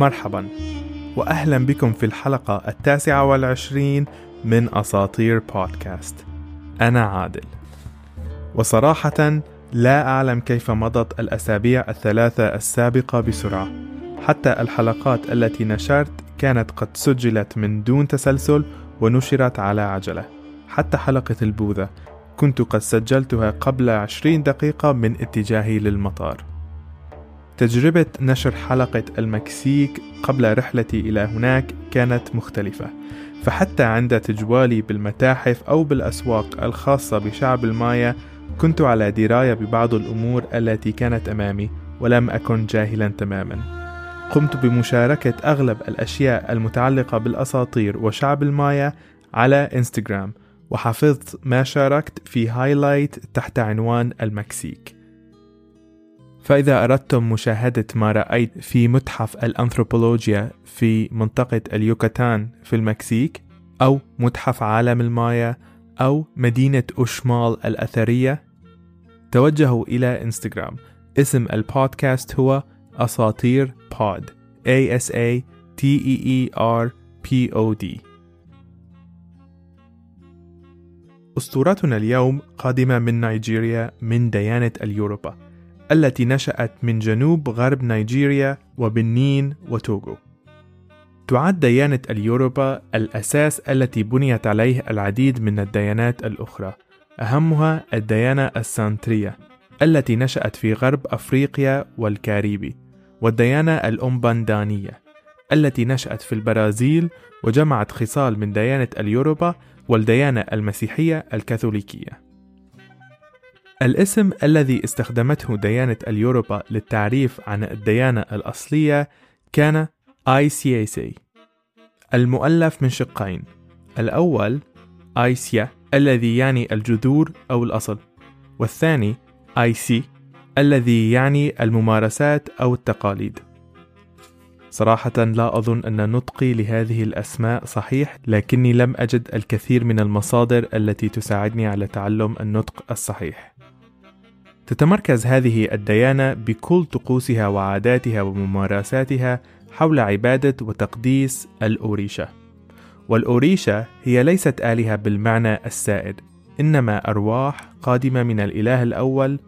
مرحبا وأهلا بكم في الحلقة التاسعة والعشرين من أساطير بودكاست. أنا عادل. وصراحة لا أعلم كيف مضت الأسابيع الثلاثة السابقة بسرعة. حتى الحلقات التي نشرت كانت قد سجلت من دون تسلسل ونشرت على عجلة. حتى حلقة البوذا كنت قد سجلتها قبل عشرين دقيقة من اتجاهي للمطار. تجربة نشر حلقة المكسيك قبل رحلتي إلى هناك كانت مختلفة. فحتى عند تجوالي بالمتاحف أو بالأسواق الخاصة بشعب المايا كنت على دراية ببعض الأمور التي كانت أمامي ولم أكن جاهلا تماما. قمت بمشاركة أغلب الأشياء المتعلقة بالأساطير وشعب المايا على إنستغرام وحفظت ما شاركت في highlight تحت عنوان المكسيك. فإذا أردتم مشاهدة ما رأيت في متحف الأنثروبولوجيا في منطقة اليوكاتان في المكسيك أو متحف عالم المايا أو مدينة أشمال الأثرية توجهوا إلى إنستغرام. اسم البودكاست هو أساطير بود A S A T E E R P O D. أسطورتنا اليوم قادمة من نيجيريا من ديانة اليوروبا. التي نشأت من جنوب غرب نيجيريا وبنين وتوغو تعد ديانة اليوروبا الأساس التي بنيت عليه العديد من الديانات الأخرى أهمها الديانة السانترية التي نشأت في غرب أفريقيا والكاريبي والديانة الأمباندانية التي نشأت في البرازيل وجمعت خصال من ديانة اليوروبا والديانة المسيحية الكاثوليكية. الاسم الذي استخدمته ديانة اليوروبا للتعريف عن الديانة الأصلية كان ICAC المؤلف من شقين. الأول آيسيا الذي يعني الجذور أو الأصل. والثاني آيسي الذي يعني الممارسات أو التقاليد. صراحة لا أظن أن نطقي لهذه الأسماء صحيح لكني لم أجد الكثير من المصادر التي تساعدني على تعلم النطق الصحيح. تتمركز هذه الديانة بكل طقوسها وعاداتها وممارساتها حول عبادة وتقديس الأوريشا والأوريشا هي ليست آلهة بالمعنى السائد إنما أرواح قادمة من الإله الأول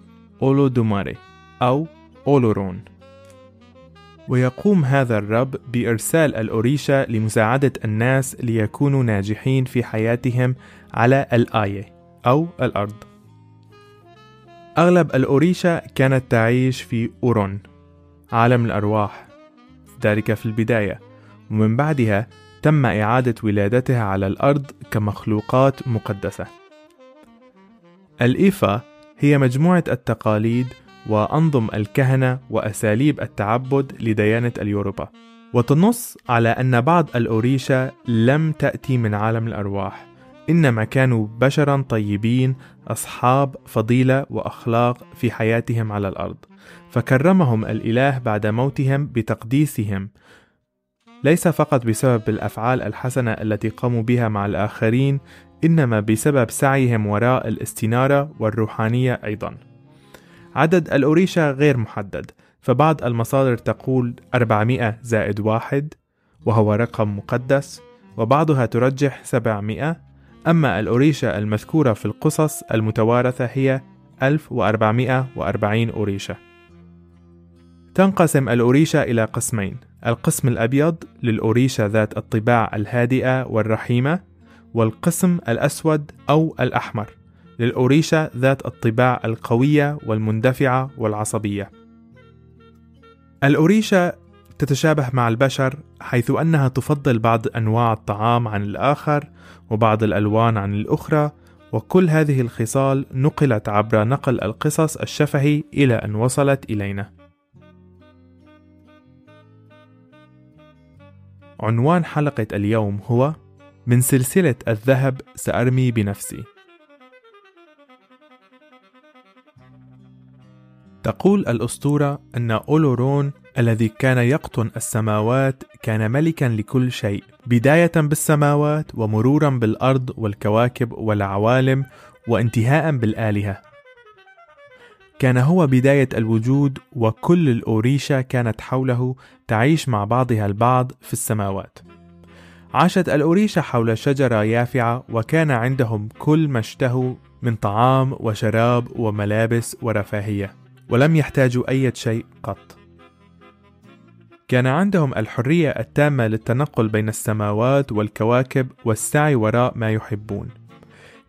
أولو دوماري أو أولورون. ويقوم هذا الرب بإرسال الأوريشا لمساعدة الناس ليكونوا ناجحين في حياتهم على الآية أو الأرض. أغلب الأوريشا كانت تعيش في أورون عالم الأرواح. ذلك في البداية. ومن بعدها تم إعادة ولادتها على الأرض كمخلوقات مقدسة. الإيفا هي مجموعة التقاليد وأنظم الكهنة وأساليب التعبد لديانة اليوروبا. وتنص على أن بعض الأوريشا لم تأتي من عالم الأرواح. إنما كانوا بشرا طيبين أصحاب فضيلة وأخلاق في حياتهم على الأرض. فكرمهم الإله بعد موتهم بتقديسهم. ليس فقط بسبب الأفعال الحسنة التي قاموا بها مع الآخرين إنما بسبب سعيهم وراء الاستنارة والروحانية أيضا. عدد الأوريشا غير محدد فبعض المصادر تقول 400 زائد واحد وهو رقم مقدس وبعضها ترجح 700 أما الأوريشا المذكورة في القصص المتوارثة هي 1440 أوريشا. تنقسم الأوريشا إلى قسمين القسم الأبيض للأوريشا ذات الطباع الهادئة والرحيمة والقسم الأسود أو الأحمر. للأوريشا ذات الطباع القوية والمندفعة والعصبية. الأوريشا تتشابه مع البشر حيث أنها تفضل بعض أنواع الطعام عن الآخر وبعض الألوان عن الأخرى وكل هذه الخصال نقلت عبر نقل القصص الشفهي إلى أن وصلت إلينا. عنوان حلقة اليوم هو من سلسلة الذهب سأرمي بنفسي. تقول الأسطورة أن أولورون الذي كان يقطن السماوات كان ملكا لكل شيء بداية بالسماوات ومرورا بالأرض والكواكب والعوالم وانتهاء بالآلهة. كان هو بداية الوجود وكل الأوريشا كانت حوله تعيش مع بعضها البعض في السماوات. عاشت الأوريشا حول شجرة يافعة وكان عندهم كل ما اشتهوا من طعام وشراب وملابس ورفاهية. ولم يحتاجوا أي شيء قط. كان عندهم الحرية التامة للتنقل بين السماوات والكواكب والسعي وراء ما يحبون.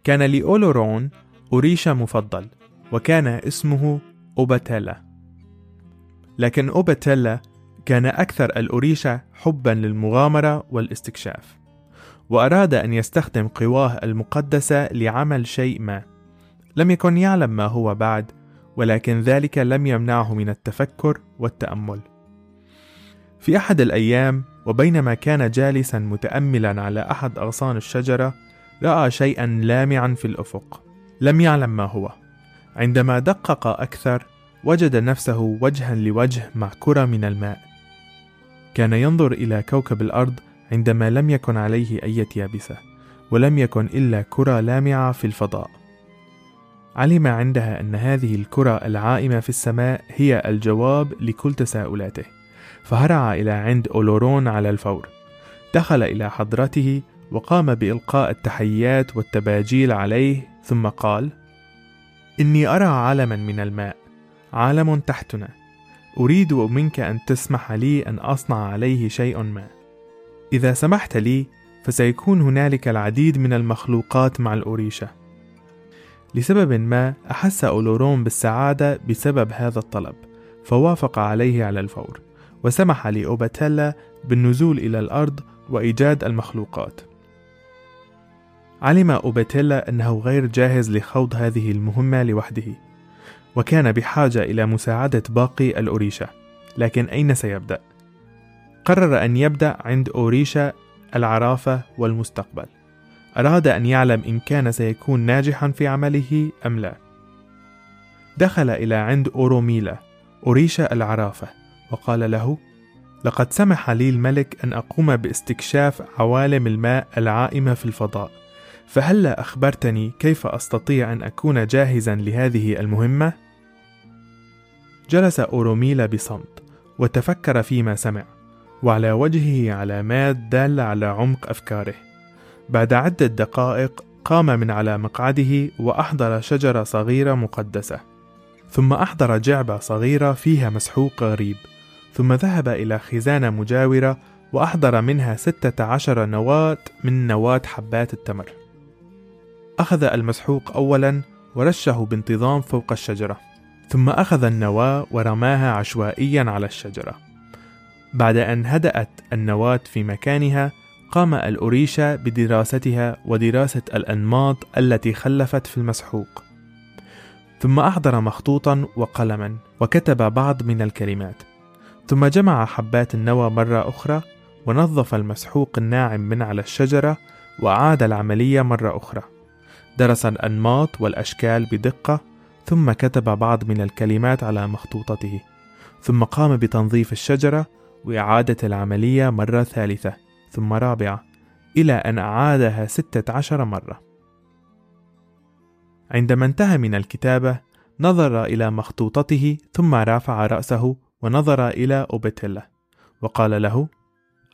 كان لأولورون أوريشا مفضل وكان اسمه أوباتيلا. لكن أوباتيلا كان أكثر الأوريشا حبا للمغامرة والاستكشاف وأراد أن يستخدم قواه المقدسة لعمل شيء ما. لم يكن يعلم ما هو بعد ولكن ذلك لم يمنعه من التفكر والتأمل. في أحد الأيام وبينما كان جالسا متأملا على أحد أغصان الشجرة رأى شيئا لامعا في الأفق. لم يعلم ما هو. عندما دقق أكثر وجد نفسه وجها لوجه مع كرة من الماء. كان ينظر إلى كوكب الأرض عندما لم يكن عليه أي يابسة ولم يكن إلا كرة لامعة في الفضاء. علم عندها أن هذه الكرة العائمة في السماء هي الجواب لكل تساؤلاته. فهرع إلى عند أولورون على الفور. دخل إلى حضرته وقام بإلقاء التحيات والتباجيل عليه ثم قال إني أرى عالما من الماء عالم تحتنا. أريد منك أن تسمح لي أن أصنع عليه شيء ما. إذا سمحت لي فسيكون هنالك العديد من المخلوقات مع الأوريشة. لسبب ما أحس أولورون بالسعادة بسبب هذا الطلب فوافق عليه على الفور وسمح لأوباتيلا بالنزول إلى الأرض وإيجاد المخلوقات علم أوباتيلا أنه غير جاهز لخوض هذه المهمة لوحده وكان بحاجة إلى مساعدة باقي الأوريشا لكن أين سيبدأ؟ قرر أن يبدأ عند أوريشا العرافة والمستقبل أراد أن يعلم إن كان سيكون ناجحا في عمله أم لا دخل إلى عند أوروميلا أوريشا العرافة وقال له لقد سمح لي الملك أن أقوم باستكشاف عوالم الماء العائمة في الفضاء فهلا أخبرتني كيف أستطيع أن أكون جاهزا لهذه المهمة؟ جلس أوروميلا بصمت وتفكر فيما سمع وعلى وجهه علامات دالة على عمق أفكاره بعد عدة دقائق قام من على مقعده وأحضر شجرة صغيرة مقدسة. ثم أحضر جعبة صغيرة فيها مسحوق غريب ثم ذهب إلى خزانة مجاورة وأحضر منها ستة عشر نواة من نواة حبات التمر. أخذ المسحوق أولا ورشه بانتظام فوق الشجرة ثم أخذ النواة ورماها عشوائيا على الشجرة. بعد أن هدأت النواة في مكانها قام الأوريشا بدراستها ودراسة الأنماط التي خلفت في المسحوق. ثم أحضر مخطوطا وقلما وكتب بعض من الكلمات. ثم جمع حبات النوى مرة أخرى ونظف المسحوق الناعم من على الشجرة وأعاد العملية مرة أخرى. درس الأنماط والأشكال بدقة ثم كتب بعض من الكلمات على مخطوطته. ثم قام بتنظيف الشجرة وإعادة العملية مرة ثالثة. ثم رابعة إلى أن أعادها ستة عشر مرة. عندما انتهى من الكتابة نظر إلى مخطوطته ثم رافع رأسه ونظر إلى أوبتيلا وقال له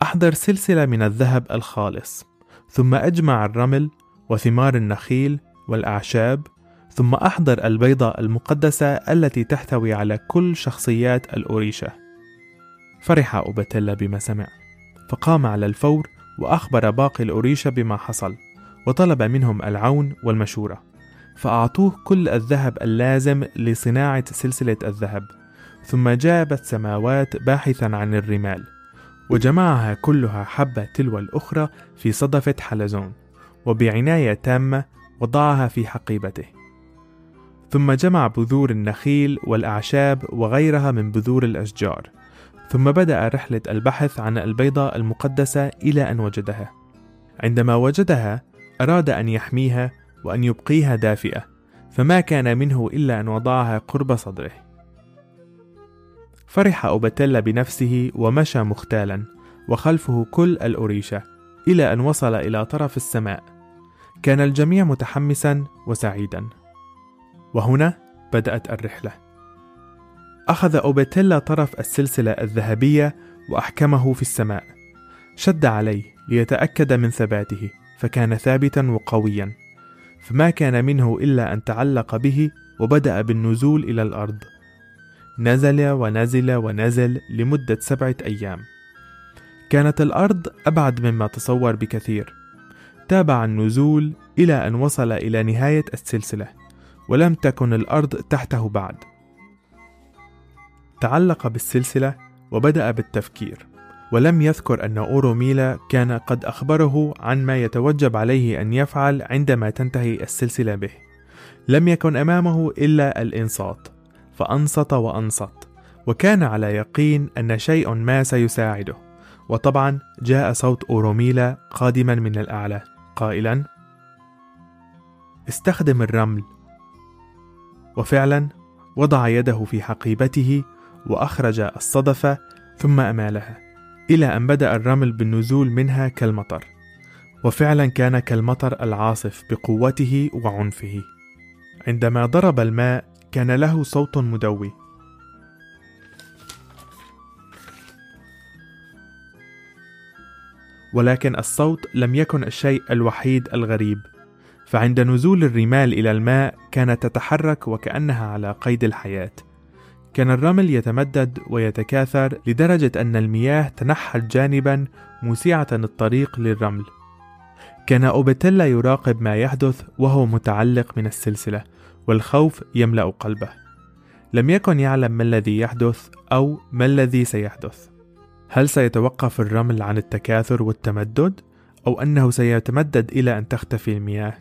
أحضر سلسلة من الذهب الخالص ثم أجمع الرمل وثمار النخيل والأعشاب ثم أحضر البيضة المقدسة التي تحتوي على كل شخصيات الأوريشة. فرح أوبتيلا بما سمع. فقام على الفور وأخبر باقي الأوريشة بما حصل وطلب منهم العون والمشورة فأعطوه كل الذهب اللازم لصناعة سلسلة الذهب ثم جابت سماوات باحثا عن الرمال وجمعها كلها حبة تلو الأخرى في صدفة حلزون وبعناية تامة وضعها في حقيبته. ثم جمع بذور النخيل والأعشاب وغيرها من بذور الأشجار. ثم بدأ رحلة البحث عن البيضة المقدسة إلى أن وجدها. عندما وجدها أراد أن يحميها وأن يبقيها دافئة فما كان منه إلا أن وضعها قرب صدره. فرح أوبتيلا بنفسه ومشى مختالا وخلفه كل الأوريشة إلى أن وصل إلى طرف السماء. كان الجميع متحمسا وسعيدا. وهنا بدأت الرحلة. أخذ أوبيتيلا طرف السلسلة الذهبية وأحكمه في السماء. شد عليه ليتأكد من ثباته فكان ثابتا وقويا. فما كان منه إلا أن تعلق به وبدأ بالنزول إلى الأرض. نزل ونزل ونزل لمدة سبعة أيام. كانت الأرض أبعد مما تصور بكثير. تابع النزول إلى أن وصل إلى نهاية السلسلة ولم تكن الأرض تحته بعد. تعلق بالسلسلة وبدأ بالتفكير ولم يذكر أن أوروميلا كان قد أخبره عن ما يتوجب عليه أن يفعل عندما تنتهي السلسلة به. لم يكن أمامه إلا الإنصات فأنصت وأنصت وكان على يقين أن شيء ما سيساعده. وطبعا جاء صوت أوروميلا قادما من الأعلى قائلا استخدم الرمل. وفعلا وضع يده في حقيبته وأخرج الصدفة ثم أمالها إلى أن بدأ الرمل بالنزول منها كالمطر وفعلا كان كالمطر العاصف بقوته وعنفه. عندما ضرب الماء كان له صوت مدوي. ولكن الصوت لم يكن الشيء الوحيد الغريب فعند نزول الرمال إلى الماء كانت تتحرك وكأنها على قيد الحياة. كان الرمل يتمدد ويتكاثر لدرجة أن المياه تنحت جانبا موسعة الطريق للرمل. كان أوبيتيلا يراقب ما يحدث وهو متعلق من السلسلة والخوف يملأ قلبه. لم يكن يعلم ما الذي يحدث أو ما الذي سيحدث. هل سيتوقف الرمل عن التكاثر والتمدد أو أنه سيتمدد إلى أن تختفي المياه؟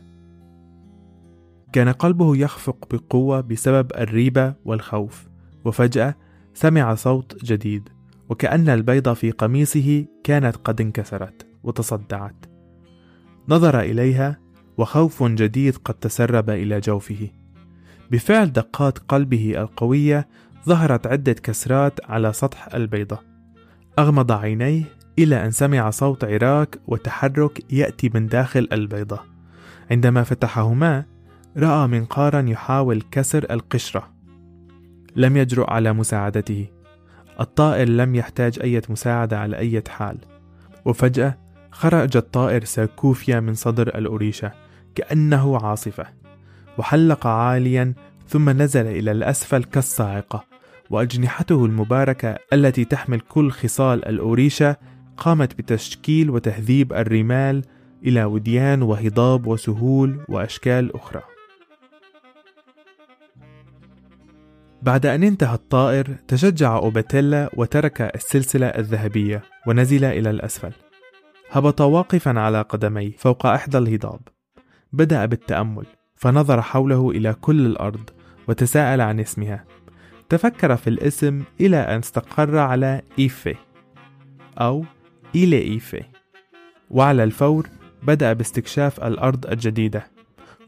كان قلبه يخفق بقوة بسبب الريبة والخوف. وفجأة سمع صوت جديد وكأن البيضة في قميصه كانت قد انكسرت وتصدعت. نظر إليها وخوف جديد قد تسرب إلى جوفه. بفعل دقات قلبه القوية ظهرت عدة كسرات على سطح البيضة. أغمض عينيه إلى أن سمع صوت عراك وتحرك يأتي من داخل البيضة. عندما فتحهما رأى منقارا يحاول كسر القشرة. لم يجرؤ على مساعدته. الطائر لم يحتاج أي مساعدة على أي حال. وفجأة خرج الطائر ساكوفيا من صدر الأوريشة كأنه عاصفة وحلق عاليا ثم نزل إلى الأسفل كالصاعقة. وأجنحته المباركة التي تحمل كل خصال الأوريشة قامت بتشكيل وتهذيب الرمال إلى وديان وهضاب وسهول وأشكال أخرى. بعد أن انتهى الطائر تشجع أوباتيلا وترك السلسلة الذهبية ونزل إلى الأسفل. هبط واقفا على قدميه فوق إحدى الهضاب. بدأ بالتأمل فنظر حوله إلى كل الأرض وتساءل عن اسمها. تفكر في الاسم إلى أن استقر على إيفي أو إيلي إيفي وعلى الفور بدأ باستكشاف الأرض الجديدة.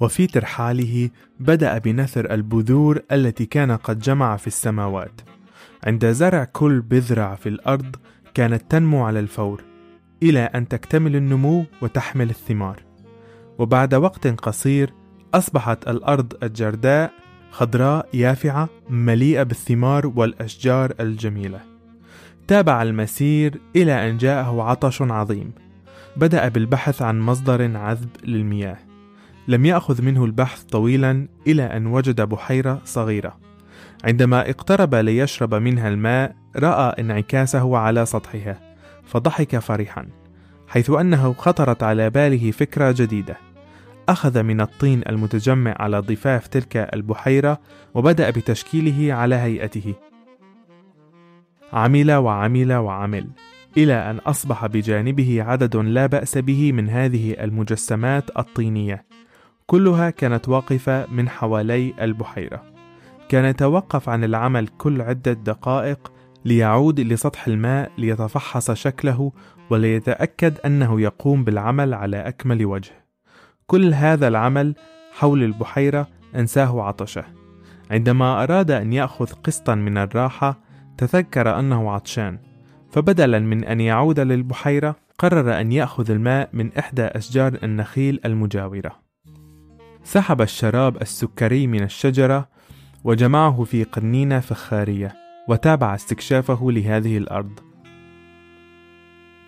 وفي ترحاله بدأ بنثر البذور التي كان قد جمع في السماوات. عند زرع كل بذرة في الأرض كانت تنمو على الفور إلى أن تكتمل النمو وتحمل الثمار. وبعد وقت قصير أصبحت الأرض الجرداء خضراء يافعة مليئة بالثمار والأشجار الجميلة. تابع المسير إلى أن جاءه عطش عظيم. بدأ بالبحث عن مصدر عذب للمياه. لم يأخذ منه البحث طويلا إلى أن وجد بحيرة صغيرة. عندما اقترب ليشرب منها الماء رأى انعكاسه على سطحها فضحك فرحا حيث أنه خطرت على باله فكرة جديدة. أخذ من الطين المتجمع على ضفاف تلك البحيرة وبدأ بتشكيله على هيئته. عمل وعمل وعمل إلى أن أصبح بجانبه عدد لا بأس به من هذه المجسمات الطينية. كلها كانت واقفة من حوالي البحيرة. كان يتوقف عن العمل كل عدة دقائق ليعود لسطح الماء ليتفحص شكله وليتأكد أنه يقوم بالعمل على أكمل وجه. كل هذا العمل حول البحيرة أنساه عطشه. عندما أراد أن يأخذ قسطا من الراحة تذكر أنه عطشان. فبدلا من أن يعود للبحيرة قرر أن يأخذ الماء من إحدى أشجار النخيل المجاورة. سحب الشراب السكري من الشجرة وجمعه في قنينة فخارية وتابع استكشافه لهذه الأرض.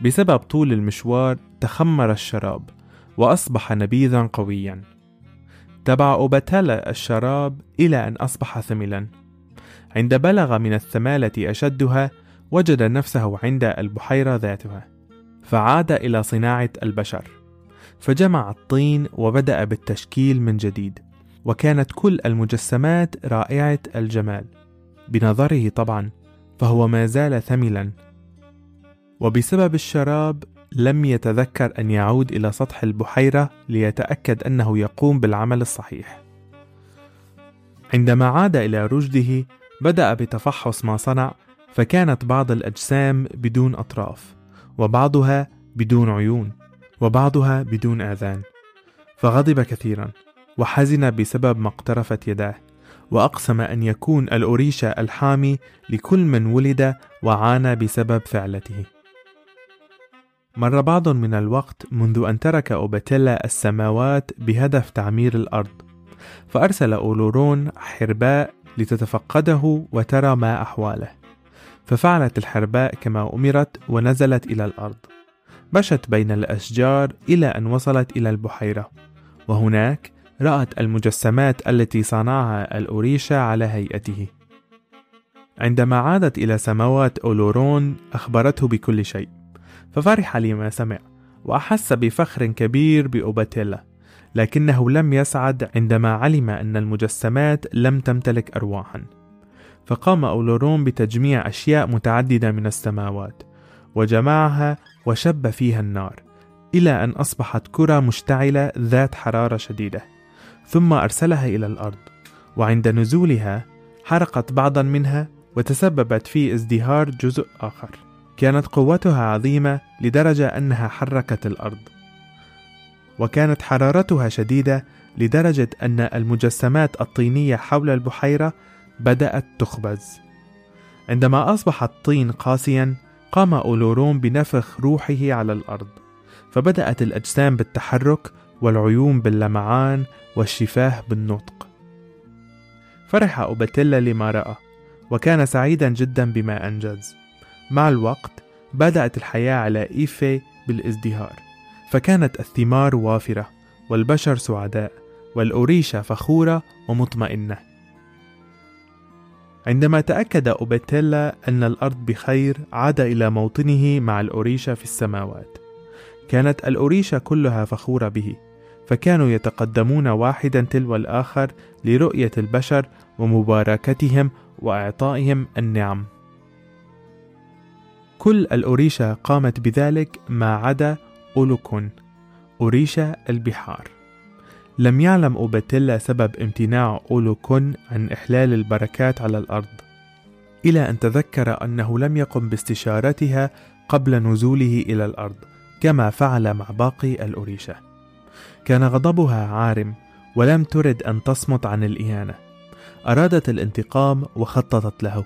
بسبب طول المشوار تخمر الشراب وأصبح نبيذا قويا. تبع أوباتالا الشراب إلى أن أصبح ثملا. عند بلغ من الثمالة أشدها وجد نفسه عند البحيرة ذاتها فعاد إلى صناعة البشر. فجمع الطين وبدأ بالتشكيل من جديد وكانت كل المجسمات رائعة الجمال. بنظره طبعا فهو ما زال ثملا. وبسبب الشراب لم يتذكر أن يعود إلى سطح البحيرة ليتأكد أنه يقوم بالعمل الصحيح. عندما عاد إلى رشده بدأ بتفحص ما صنع فكانت بعض الأجسام بدون أطراف وبعضها بدون عيون. وبعضها بدون آذان. فغضب كثيرا وحزن بسبب ما اقترفت يداه وأقسم أن يكون الأوريشة الحامي لكل من ولد وعانى بسبب فعلته. مر بعض من الوقت منذ أن ترك أوباتيلا السماوات بهدف تعمير الأرض فأرسل أولورون حرباء لتتفقده وترى ما أحواله. ففعلت الحرباء كما أمرت ونزلت إلى الأرض. مشت بين الأشجار إلى أن وصلت إلى البحيرة وهناك رأت المجسمات التي صنعها الأوريشا على هيئته. عندما عادت إلى سماوات أولورون أخبرته بكل شيء. ففرح لما سمع وأحس بفخر كبير بأوباتيلا لكنه لم يسعد عندما علم أن المجسمات لم تمتلك أرواحا. فقام أولورون بتجميع أشياء متعددة من السماوات وجمعها وشب فيها النار إلى أن أصبحت كرة مشتعلة ذات حرارة شديدة ثم أرسلها إلى الأرض وعند نزولها حرقت بعضا منها وتسببت في ازدهار جزء آخر. كانت قوتها عظيمة لدرجة أنها حركت الأرض. وكانت حرارتها شديدة لدرجة أن المجسمات الطينية حول البحيرة بدأت تخبز. عندما أصبح الطين قاسيا قام أولورون بنفخ روحه على الأرض فبدأت الأجسام بالتحرك والعيون باللمعان والشفاه بالنطق. فرح أوباتيلا لما رأى وكان سعيدا جدا بما أنجز. مع الوقت بدأت الحياة على إيفي بالازدهار فكانت الثمار وافرة والبشر سعداء والأوريشة فخورة ومطمئنة. عندما تأكد أوبيتيلا أن الأرض بخير عاد إلى موطنه مع الأوريشة في السماوات. كانت الأوريشة كلها فخورة به فكانوا يتقدمون واحدا تلو الآخر لرؤية البشر ومباركتهم وإعطائهم النعم. كل الأوريشة قامت بذلك ما عدا أولوكون أوريشا البحار. لم يعلم أوباتيلا سبب امتناع أولوكون عن إحلال البركات على الأرض إلى أن تذكر أنه لم يقم باستشارتها قبل نزوله إلى الأرض كما فعل مع باقي الأوريشة. كان غضبها عارم ولم ترد أن تصمت عن الإهانة. أرادت الانتقام وخططت له.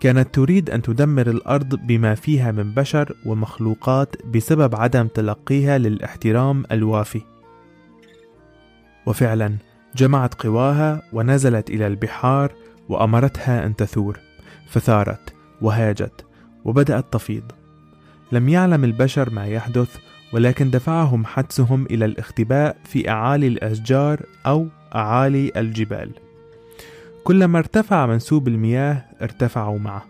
كانت تريد أن تدمر الأرض بما فيها من بشر ومخلوقات بسبب عدم تلقيها للاحترام الوافي. وفعلا جمعت قواها ونزلت إلى البحار وأمرتها أن تثور، فثارت وهاجت وبدأت تفيض. لم يعلم البشر ما يحدث ولكن دفعهم حدسهم إلى الاختباء في أعالي الأشجار أو أعالي الجبال. كلما ارتفع منسوب المياه ارتفعوا معه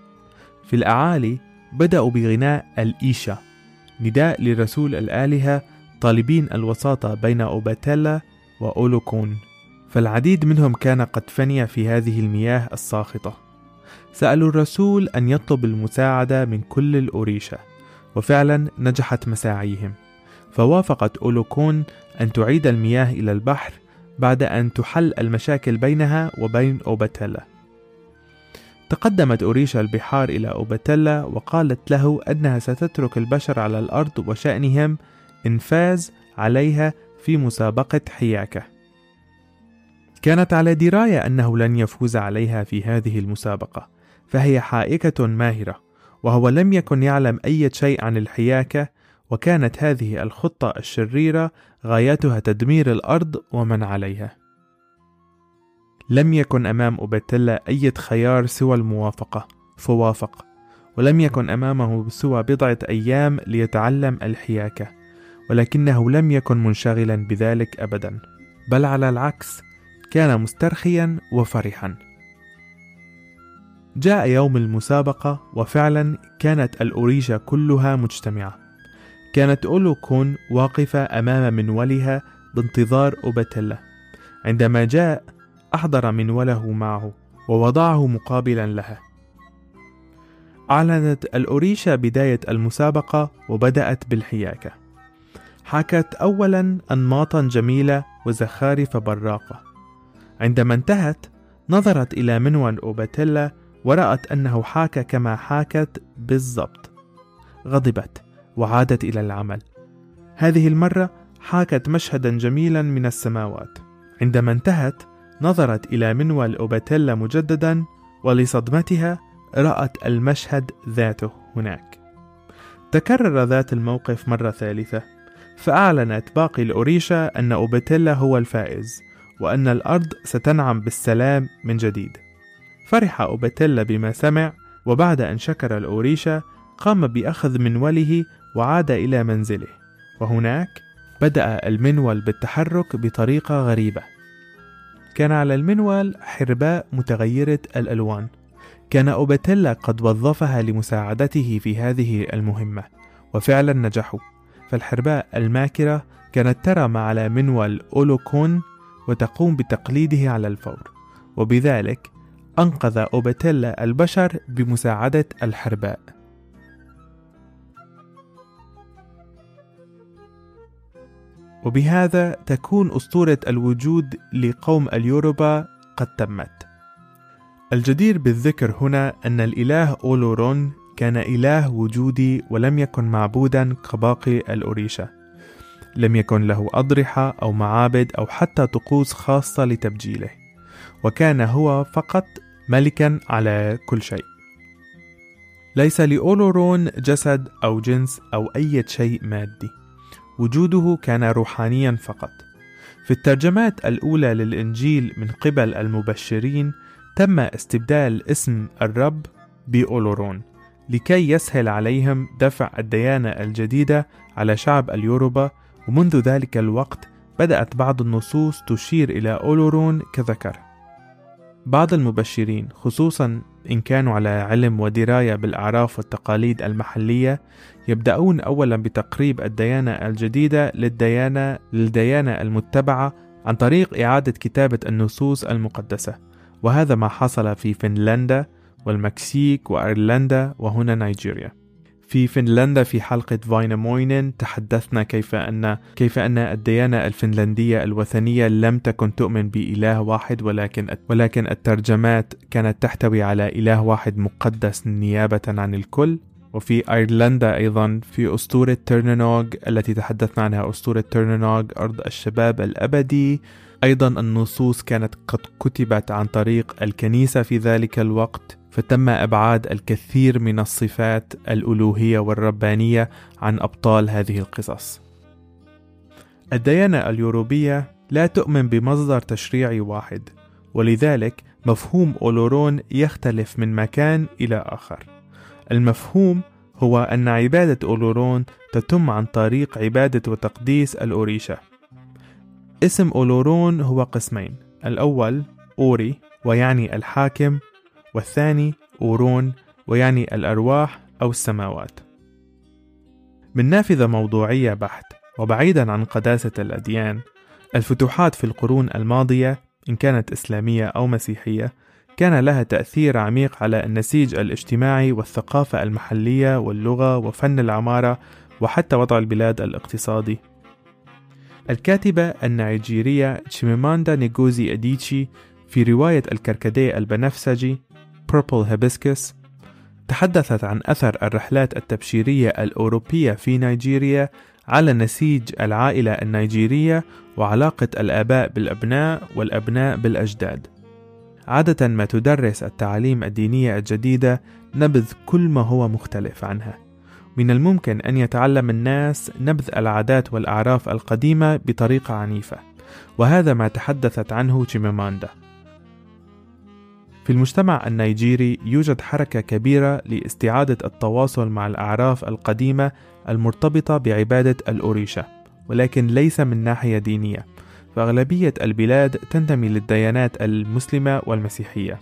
في الأعالي بدأوا بغناء الإيشا نداء لرسول الآلهة طالبين الوساطة بين أوباتيلا وأولوكون فالعديد منهم كان قد فني في هذه المياه الساخطة. سألوا الرسول أن يطلب المساعدة من كل الأوريشة وفعلا نجحت مساعيهم. فوافقت أولوكون أن تعيد المياه إلى البحر بعد أن تحل المشاكل بينها وبين أوباتيلا. تقدمت أوريشا البحار إلى أوباتيلا وقالت له أنها ستترك البشر على الأرض وشأنهم إن فاز عليها في مسابقة حياكة كانت على دراية أنه لن يفوز عليها في هذه المسابقة فهي حائكة ماهرة وهو لم يكن يعلم أي شيء عن الحياكة وكانت هذه الخطة الشريرة غايتها تدمير الأرض ومن عليها. لم يكن أمام أوباتيلا أي خيار سوى الموافقة، فوافق ولم يكن أمامه سوى بضعة أيام ليتعلم الحياكة ولكنه لم يكن منشغلا بذلك أبدا بل على العكس كان مسترخيا وفرحا. جاء يوم المسابقة وفعلا كانت الأوريشة كلها مجتمعة. كانت أولو كون واقفة أمام منولها بانتظار أوباتيلا. عندما جاء أحضر منوله معه ووضعه مقابلا لها. أعلنت الأوريشة بداية المسابقة وبدأت بالحياكة. حكت أولا أنماطا جميلة وزخارف براقة. عندما انتهت نظرت إلى منول أوباتيلا ورأت أنه حاك كما حاكت بالضبط. غضبت وعادت إلى العمل. هذه المرة حاكت مشهدا جميلا من السماوات. عندما انتهت نظرت إلى منول أوباتيلا مجددا ولصدمتها رأت المشهد ذاته هناك. تكرر ذات الموقف مرة ثالثة. فأعلنت باقي الأوريشا أن أوباتيلا هو الفائز وأن الأرض ستنعم بالسلام من جديد. فرح أوباتيلا بما سمع وبعد أن شكر الأوريشا قام بأخذ منوله وعاد إلى منزله. وهناك بدأ المنول بالتحرك بطريقة غريبة. كان على المنول حرباء متغيرة الألوان. كان أوباتيلا قد وظفها لمساعدته في هذه المهمة وفعلا نجحوا. فالحرباء الماكرة كانت ترى ما على منول أولوكون وتقوم بتقليده على الفور وبذلك أنقذ أوباتيلا البشر بمساعدة الحرباء وبهذا تكون أسطورة الوجود لقوم اليوروبا قد تمت. الجدير بالذكر هنا أن الإله أولورون كان إله وجودي ولم يكن معبودا كباقي الأوريشا. لم يكن له أضرحة أو معابد أو حتى طقوس خاصة لتبجيله، وكان هو فقط ملكا على كل شيء. ليس لأولورون جسد أو جنس أو أي شيء مادي. وجوده كان روحانيا فقط في الترجمات الأولى للإنجيل من قبل المبشرين تم استبدال اسم الرب بأولورون لكي يسهل عليهم دفع الديانة الجديدة على شعب اليوروبا ومنذ ذلك الوقت بدأت بعض النصوص تشير إلى أولورون كذكر. بعض المبشرين خصوصا إن كانوا على علم ودراية بالأعراف والتقاليد المحلية يبدأون أولا بتقريب الديانة الجديدة للديانة للديانة المتبعة عن طريق إعادة كتابة النصوص المقدسة. وهذا ما حصل في فنلندا والمكسيك وأيرلندا وهنا نيجيريا. في فنلندا في حلقة فايناموينن تحدثنا كيف أن كيف أن الديانة الفنلندية الوثنية لم تكن تؤمن بإله واحد ولكن ولكن الترجمات كانت تحتوي على إله واحد مقدس نيابة عن الكل. وفي أيرلندا أيضا في أسطورة تيرنونوغ التي تحدثنا عنها أسطورة تيرنونوغ أرض الشباب الأبدي. أيضا النصوص كانت قد كتبت عن طريق الكنيسة في ذلك الوقت. فتم أبعاد الكثير من الصفات الألوهية والربانية عن أبطال هذه القصص. الديانة اليوروبية لا تؤمن بمصدر تشريعي واحد ولذلك مفهوم أولورون يختلف من مكان إلى آخر. المفهوم هو أن عبادة أولورون تتم عن طريق عبادة وتقديس الاوريشا اسم أولورون هو قسمين الأول أوري ويعني الحاكم والثاني أورون ويعني الأرواح أو السماوات. من نافذة موضوعية بحت وبعيدا عن قداسة الأديان الفتوحات في القرون الماضية إن كانت إسلامية أو مسيحية كان لها تأثير عميق على النسيج الاجتماعي والثقافة المحلية واللغة وفن العمارة وحتى وضع البلاد الاقتصادي. الكاتبة النيجيرية تشيميماندا نيغوزي أديتشي في رواية الكركديه البنفسجي Purple Hibiscus تحدثت عن أثر الرحلات التبشيرية الأوروبية في نيجيريا على نسيج العائلة النيجيرية وعلاقة الآباء بالأبناء والأبناء بالأجداد. عادة ما تدرس التعاليم الدينية الجديدة نبذ كل ما هو مختلف عنها. من الممكن أن يتعلم الناس نبذ العادات والأعراف القديمة بطريقة عنيفة، وهذا ما تحدثت عنه تشيماماندا. في المجتمع النيجيري يوجد حركة كبيرة لاستعادة التواصل مع الأعراف القديمة المرتبطة بعبادة الأوريشا، ولكن ليس من ناحية دينية، فأغلبية البلاد تنتمي للديانات المسلمة والمسيحية.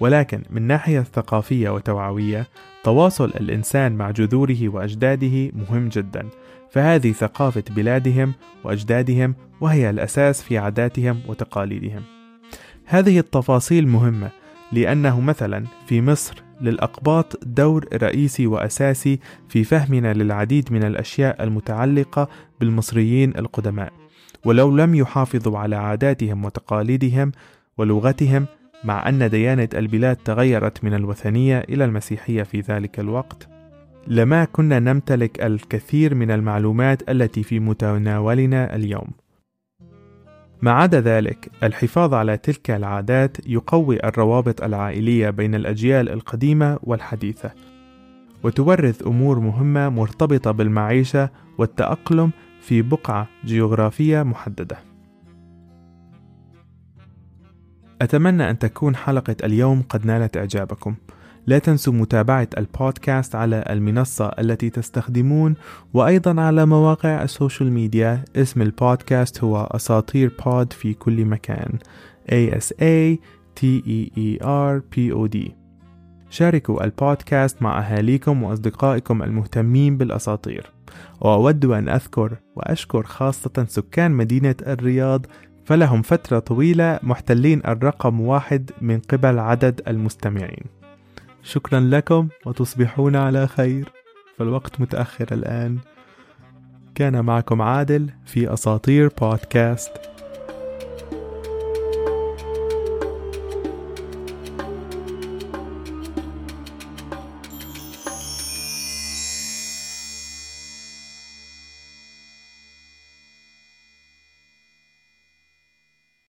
ولكن من ناحية ثقافية وتوعوية، تواصل الإنسان مع جذوره وأجداده مهم جدا، فهذه ثقافة بلادهم وأجدادهم وهي الأساس في عاداتهم وتقاليدهم. هذه التفاصيل مهمة لأنه مثلا في مصر للأقباط دور رئيسي وأساسي في فهمنا للعديد من الأشياء المتعلقة بالمصريين القدماء. ولو لم يحافظوا على عاداتهم وتقاليدهم ولغتهم مع أن ديانة البلاد تغيرت من الوثنية إلى المسيحية في ذلك الوقت لما كنا نمتلك الكثير من المعلومات التي في متناولنا اليوم. ما عدا ذلك الحفاظ على تلك العادات يقوي الروابط العائلية بين الأجيال القديمة والحديثة وتورث أمور مهمة مرتبطة بالمعيشة والتأقلم في بقعة جغرافية محددة. أتمنى أن تكون حلقة اليوم قد نالت إعجابكم. لا تنسوا متابعة البودكاست على المنصة التي تستخدمون وأيضا على مواقع ال social media. اسم البودكاست هو أساطير pod في كل مكان. A S A T E E R P O D. شاركوا البودكاست مع أهاليكم وأصدقائكم المهتمين بالأساطير. وأود أن أذكر وأشكر خاصة سكان مدينة الرياض فلهم فترة طويلة محتلين الرقم واحد من قبل عدد المستمعين. شكرا لكم وتصبحون على خير. فالوقت متأخر الآن. كان معكم عادل في أساطير بودكاست.